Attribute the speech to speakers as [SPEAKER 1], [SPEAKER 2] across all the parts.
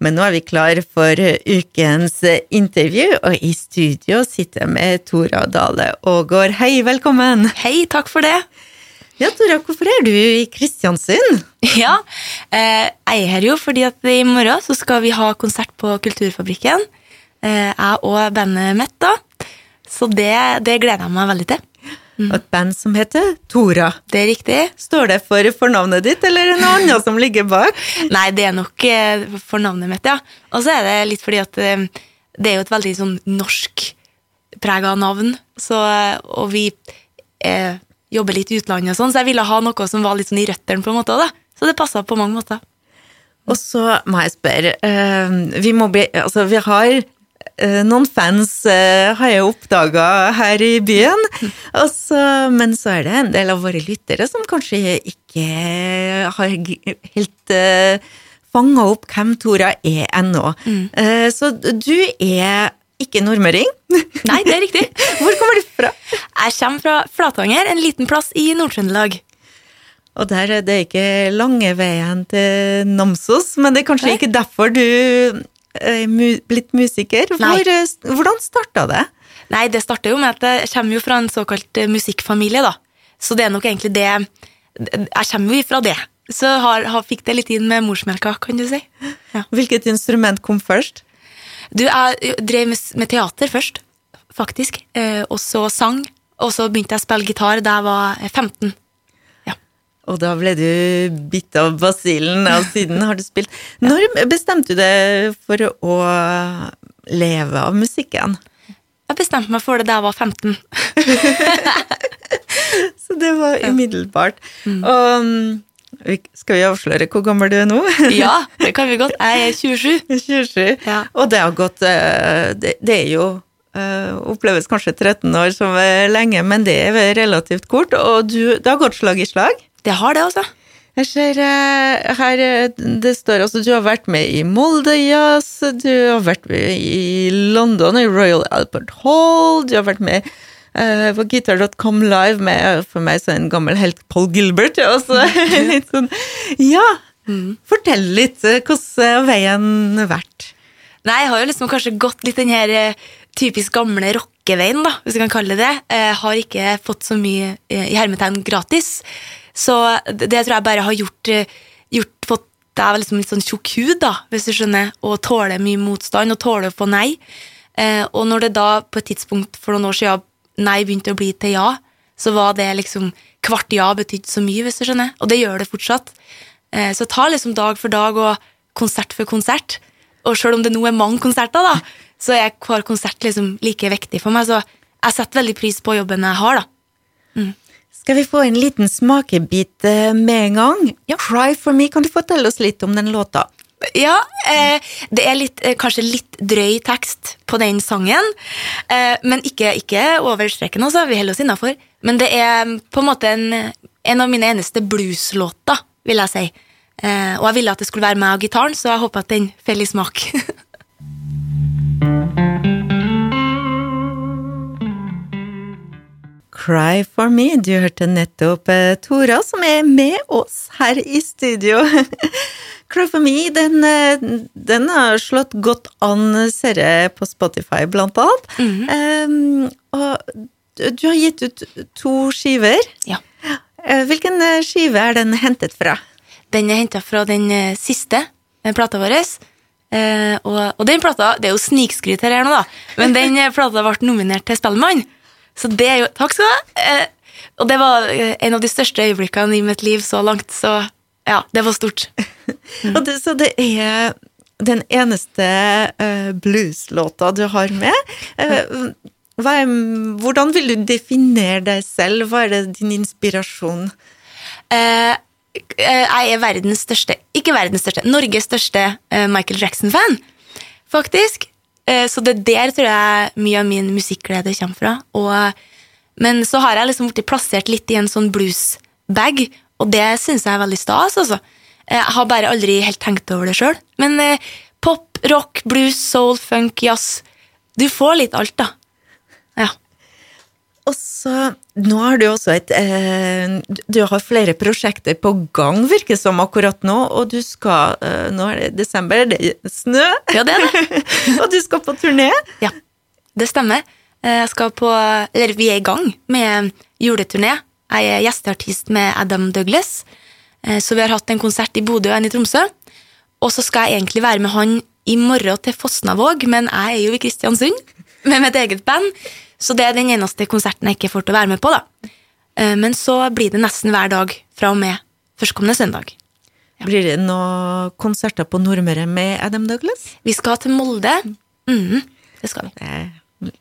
[SPEAKER 1] Men nå er vi klar for ukens intervju, og i studio sitter jeg med Tora Dale Aagaard. Hei, velkommen!
[SPEAKER 2] Hei, takk for det.
[SPEAKER 1] Ja, Tora, hvorfor er du i Kristiansund?
[SPEAKER 2] Ja, eh, jeg er her jo fordi at i morgen så skal vi ha konsert på Kulturfabrikken. Eh, jeg og bandet mitt, da. Så det, det gleder jeg meg veldig til.
[SPEAKER 1] Og et band som heter Tora.
[SPEAKER 2] Det er riktig.
[SPEAKER 1] Står det for fornavnet ditt, eller er det noe annet som ligger bak?
[SPEAKER 2] Nei, det er nok fornavnet for navnet mitt, ja. Og så er det litt fordi at eh, det er jo et veldig sånn norskprega navn, så, og vi eh, jobber litt i utlandet og sånn, så jeg ville ha noe som var litt sånn i røttene, på en måte, da. Så det passa på mange måter.
[SPEAKER 1] Og så må jeg spørre eh, Vi må bli Altså, vi har eh, noen fans eh, har jeg oppdaga her i byen, Også, men så er det en del av våre lyttere som kanskje ikke har helt uh, fanga opp hvem Tora er ennå. Eh, så du er ikke nordmøring.
[SPEAKER 2] Nei, det er riktig.
[SPEAKER 1] Hvor kommer du fra?
[SPEAKER 2] Jeg kommer fra Flatanger, en liten plass i Nord-Trøndelag.
[SPEAKER 1] Og der er det ikke lange veien til Namsos, men det er kanskje
[SPEAKER 2] Nei.
[SPEAKER 1] ikke derfor du blitt musiker. Hvor, eh, hvordan starta det?
[SPEAKER 2] Nei, det starter jo med at jeg kommer jo fra en såkalt eh, musikkfamilie, da. Så det er nok egentlig det Jeg kommer jo ifra det. Så har, har, fikk det litt inn med morsmelka, kan du si. Ja.
[SPEAKER 1] Hvilket instrument kom først?
[SPEAKER 2] Du, jeg drev med, med teater først, faktisk. Eh, og så sang. Og så begynte jeg å spille gitar da jeg var eh, 15.
[SPEAKER 1] Og da ble du bitt av basillen, og siden har du spilt. Når bestemte du deg for å leve av musikken?
[SPEAKER 2] Jeg bestemte meg for det da jeg var 15.
[SPEAKER 1] Så det var umiddelbart. Og mm, vi- skal vi avsløre hvor gammel du er nå?
[SPEAKER 2] Ja, det kan vi godt. Jeg er 27.
[SPEAKER 1] 27.
[SPEAKER 2] Ja.
[SPEAKER 1] Og det har gått eh, Det, det er jo eh, Oppleves kanskje 13 år som er lenge, men det er relativt kort. Og du, det har gått slag i slag.
[SPEAKER 2] Det har det, altså.
[SPEAKER 1] Jeg ser eh, her eh, Det står altså du har vært med i Molde Jazz, du har vært med i London, i Royal Albert Hall, du har vært med uh, på Guitar.com live med for meg så en gammel helt Paul Gilbert. Og så litt sånn Ja! Fortell litt. Hvordan har veien vært?
[SPEAKER 2] Nei, jeg har jo liksom kanskje gått litt den her typisk gamle rockeveien, da, hvis vi kan kalle det det. Jeg har ikke fått så mye i hermetegn gratis. Så det, det tror jeg bare har gjort, eh, gjort fått deg liksom litt sånn tjukk hud, da, hvis du skjønner, og tåler mye motstand, og tåler å få nei. Eh, og når det da på et tidspunkt for noen år siden nei begynte å bli til ja, så var det liksom Hvert ja betydde så mye, hvis du skjønner, og det gjør det fortsatt. Eh, så ta liksom dag for dag og konsert for konsert. Og selv om det nå er mange konserter, da, så er hver konsert liksom like viktig for meg. Så jeg setter veldig pris på jobben jeg har, da.
[SPEAKER 1] Skal vi få en liten smakebit eh, med en gang? Cry for me, kan du fortelle oss litt om den låta?
[SPEAKER 2] Ja, eh, det er litt, eh, kanskje litt drøy tekst på den sangen. Eh, men ikke, ikke over streken, altså. Vi holder oss innafor. Men det er mm, på en måte en, en av mine eneste blueslåter, vil jeg si. Eh, og jeg ville at det skulle være meg og gitaren, så jeg håper at den faller i smak.
[SPEAKER 1] Cry for me. Du hørte nettopp eh, Tora, som er med oss her i studio. Cry for me, den, eh, den har slått godt an, ser jeg på Spotify, blant annet. Em, og du, du har gitt ut to skiver.
[SPEAKER 2] ja.
[SPEAKER 1] Eh, Hvilken skive er den hentet fra?
[SPEAKER 2] Den er henta fra den siste eh, plata vår. Eh, og, og den plata Det er jo snikskryt her nå, da, men den plata ble nominert til Spellemann. Så det er jo Takk skal du ha! Eh, og det var eh, en av de største øyeblikkene i mitt liv så langt, så ja, det var stort.
[SPEAKER 1] Og det, så det er den eneste uh, blueslåta du har med. Uh, er, hvordan vil du definere deg selv? Hva er det din inspirasjon?
[SPEAKER 2] Uh, jeg er verdens største, ikke verdens største, Norges største Michael Jackson-fan, faktisk. Eh, så det er der tror jeg mye av min musikkglede kommer fra. Og, men så har jeg liksom blitt plassert litt i en sånn blues-bag, og det syns jeg er veldig stas, altså. Eh, Jeg har bare aldri helt tenkt over det sjøl. Men eh, pop, rock, blues, soul, funk, jazz Du får litt alt, da.
[SPEAKER 1] Så, nå har du også et eh, Du har flere prosjekter på gang, virker det som akkurat nå, og du skal eh, Nå er det desember, det er snø,
[SPEAKER 2] Ja, det er det.
[SPEAKER 1] og du skal på turné.
[SPEAKER 2] Ja, det stemmer. Eh, Jeg skal på, eller vi er i gang med juleturné. Jeg er gjesteartist med Adam Douglas. Eh, Så vi har hatt en konsert i Bodø og en i Tromsø. Og så skal jeg egentlig være med han i morgen til Fosnavåg, men jeg er jo i Kristiansund med mitt eget band. Så det er den eneste konserten jeg ikke får til å være med på, da. Eh, Men så blir det nesten hver dag fra og med førstkommende søndag.
[SPEAKER 1] Blir det noen konserter på Nordmøre med Adam Douglas?
[SPEAKER 2] Vi skal til Molde. Mhm, det skal vi.
[SPEAKER 1] Er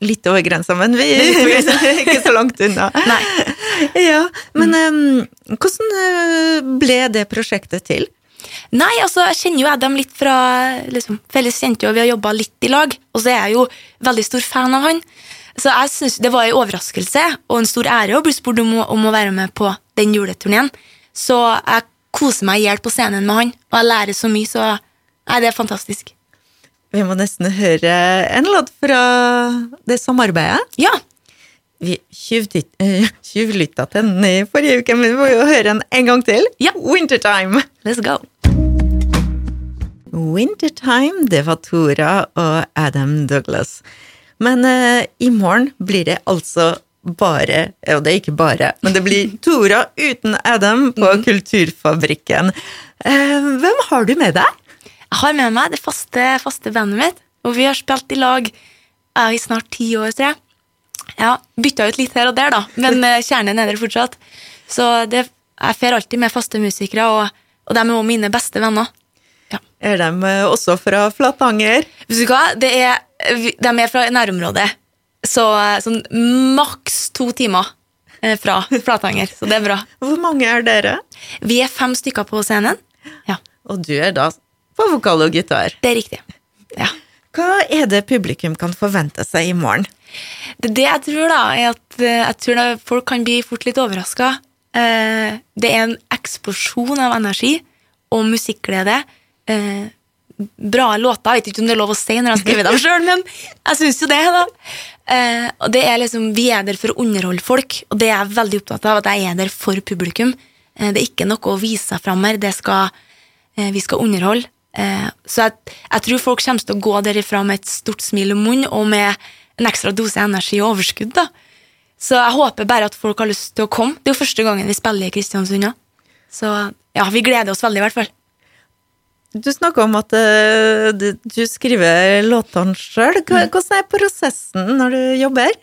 [SPEAKER 1] Litt over grensa, men vi er ikke så langt unna.
[SPEAKER 2] Nei.
[SPEAKER 1] Ja, Men em, hvordan eh, ble det prosjektet til?
[SPEAKER 2] Nei, altså, jeg kjenner jo Adam litt fra liksom, felles kjente, og vi har jobba litt i lag. Og så er jeg jo veldig stor fan av han. Så jeg synes det var en overraskelse og en stor ære å bli spurt om, om å være med på den juleturneen. Så jeg koser meg i hjel på scenen med han, og jeg lærer så mye, så nei, det er fantastisk.
[SPEAKER 1] Vi må nesten høre en låt fra det samarbeidet.
[SPEAKER 2] Ja,
[SPEAKER 1] Vi eh, tjuvlytta til den i forrige uke, men vi må jo høre den en gang til.
[SPEAKER 2] Ja.
[SPEAKER 1] Wintertime.
[SPEAKER 2] Let's go.
[SPEAKER 1] Wintertime, det var Tora og Adam Douglas. Men uh, i morgen blir det altså bare, og det er ikke bare, men det blir Tora uten Adam på Kulturfabrikken. Uh, hvem har du med deg?
[SPEAKER 2] Jeg har med meg det faste, faste bandet mitt, og vi har spilt i lag eh, i snart ti år, tror jeg. Ja, bytta ut litt her og der, da, men eh, kjernen er der fortsatt. Så det, jeg fer alltid med faste musikere, og, og de er også mine beste venner. Ja.
[SPEAKER 1] Er de eh, også fra Flatanger?
[SPEAKER 2] Vet du hva, det er, de er fra nærområdet, så eh, sånn maks to timer eh, fra Flatanger, så det er bra.
[SPEAKER 1] Hvor mange er dere?
[SPEAKER 2] Vi er fem stykker på scenen. Ja,
[SPEAKER 1] Og du er da på vokal og gitar.
[SPEAKER 2] det er riktig. Ja.
[SPEAKER 1] Hva er det publikum kan forvente seg i morgen?
[SPEAKER 2] Det, det jeg tror, da, er at jeg tror da folk kan bli fort litt overraska. det er en eksplosjon av energi og musikkglede. Eh, bra låter. Jeg vet ikke om det er lov å si når jeg har skrevet dem sjøl, men jeg syns jo det. da. Eh, og det er liksom, Vi er der for å underholde folk, og det er jeg veldig opptatt av. At jeg er der for publikum. Eh, det er ikke noe å vise seg fram her. Det skal, eh, vi skal underholde. Eh, så jeg, jeg tror folk kommer til å gå derifra med et stort smil om munnen og med en ekstra dose energi og overskudd. da. Så jeg håper bare at folk har lyst til å komme. Det er jo første gangen vi spiller i Kristiansund. ja. Så ja, vi gleder oss veldig, i hvert fall.
[SPEAKER 1] Du snakker om at uh, du, skriver låtene sjøl. Hvordan er prosessen når du jobber?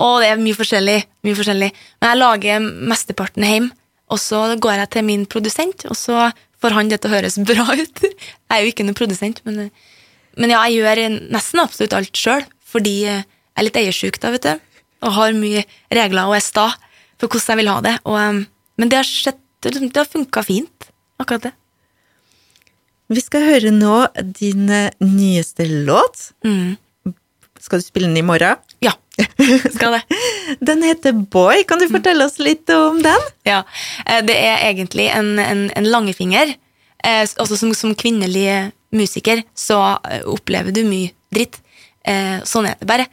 [SPEAKER 2] Å, det er mye forskjellig. mye forskjellig. Men jeg lager mesteparten hjemme, og så går jeg til min produsent, og så får han det til å høres bra ut. Jeg er jo ikke noen produsent, men, men ja, jeg gjør nesten absolutt alt sjøl, fordi jeg er litt eiersjuk da, vet du, og har mye regler og er sta for hvordan jeg vil ha det. Og, um, men det har, skjedd, det har funka fint, akkurat det.
[SPEAKER 1] Vi skal høre nå din eh, nyeste låt.
[SPEAKER 2] Mm.
[SPEAKER 1] Skal du spille den i morgen?
[SPEAKER 2] Ja, skal det.
[SPEAKER 1] Den heter Boy. Kan du fortelle oss litt om den?
[SPEAKER 2] Ja, eh, det er egentlig en, en, en langefinger. Eh, Altså som, som kvinnelig musiker så opplever du mye dritt. Sånn er det bare.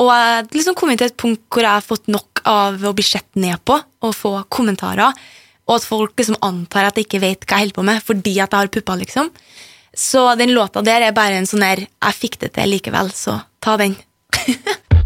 [SPEAKER 2] Og jeg har liksom kommet til et punkt hvor jeg har fått nok av å bli sett ned på og få kommentarer, og at folk liksom antar at jeg ikke vet hva jeg holder på med fordi at jeg har pupper, liksom. Så den låta der er bare en sånn der 'jeg fikk det til likevel', så ta den.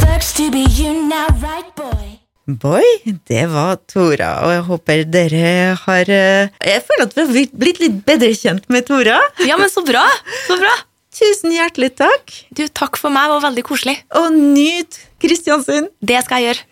[SPEAKER 3] Sucks to be you now, right, boy?
[SPEAKER 1] Boy, det var Tora, og jeg håper dere har eh, Jeg føler at vi har blitt litt bedre kjent med Tora.
[SPEAKER 2] Ja, men så bra! Så bra!
[SPEAKER 1] Tusen hjertelig takk,
[SPEAKER 2] Du, takk for meg, det var veldig koselig.
[SPEAKER 1] og nyt Kristiansund!
[SPEAKER 2] Det skal jeg gjøre.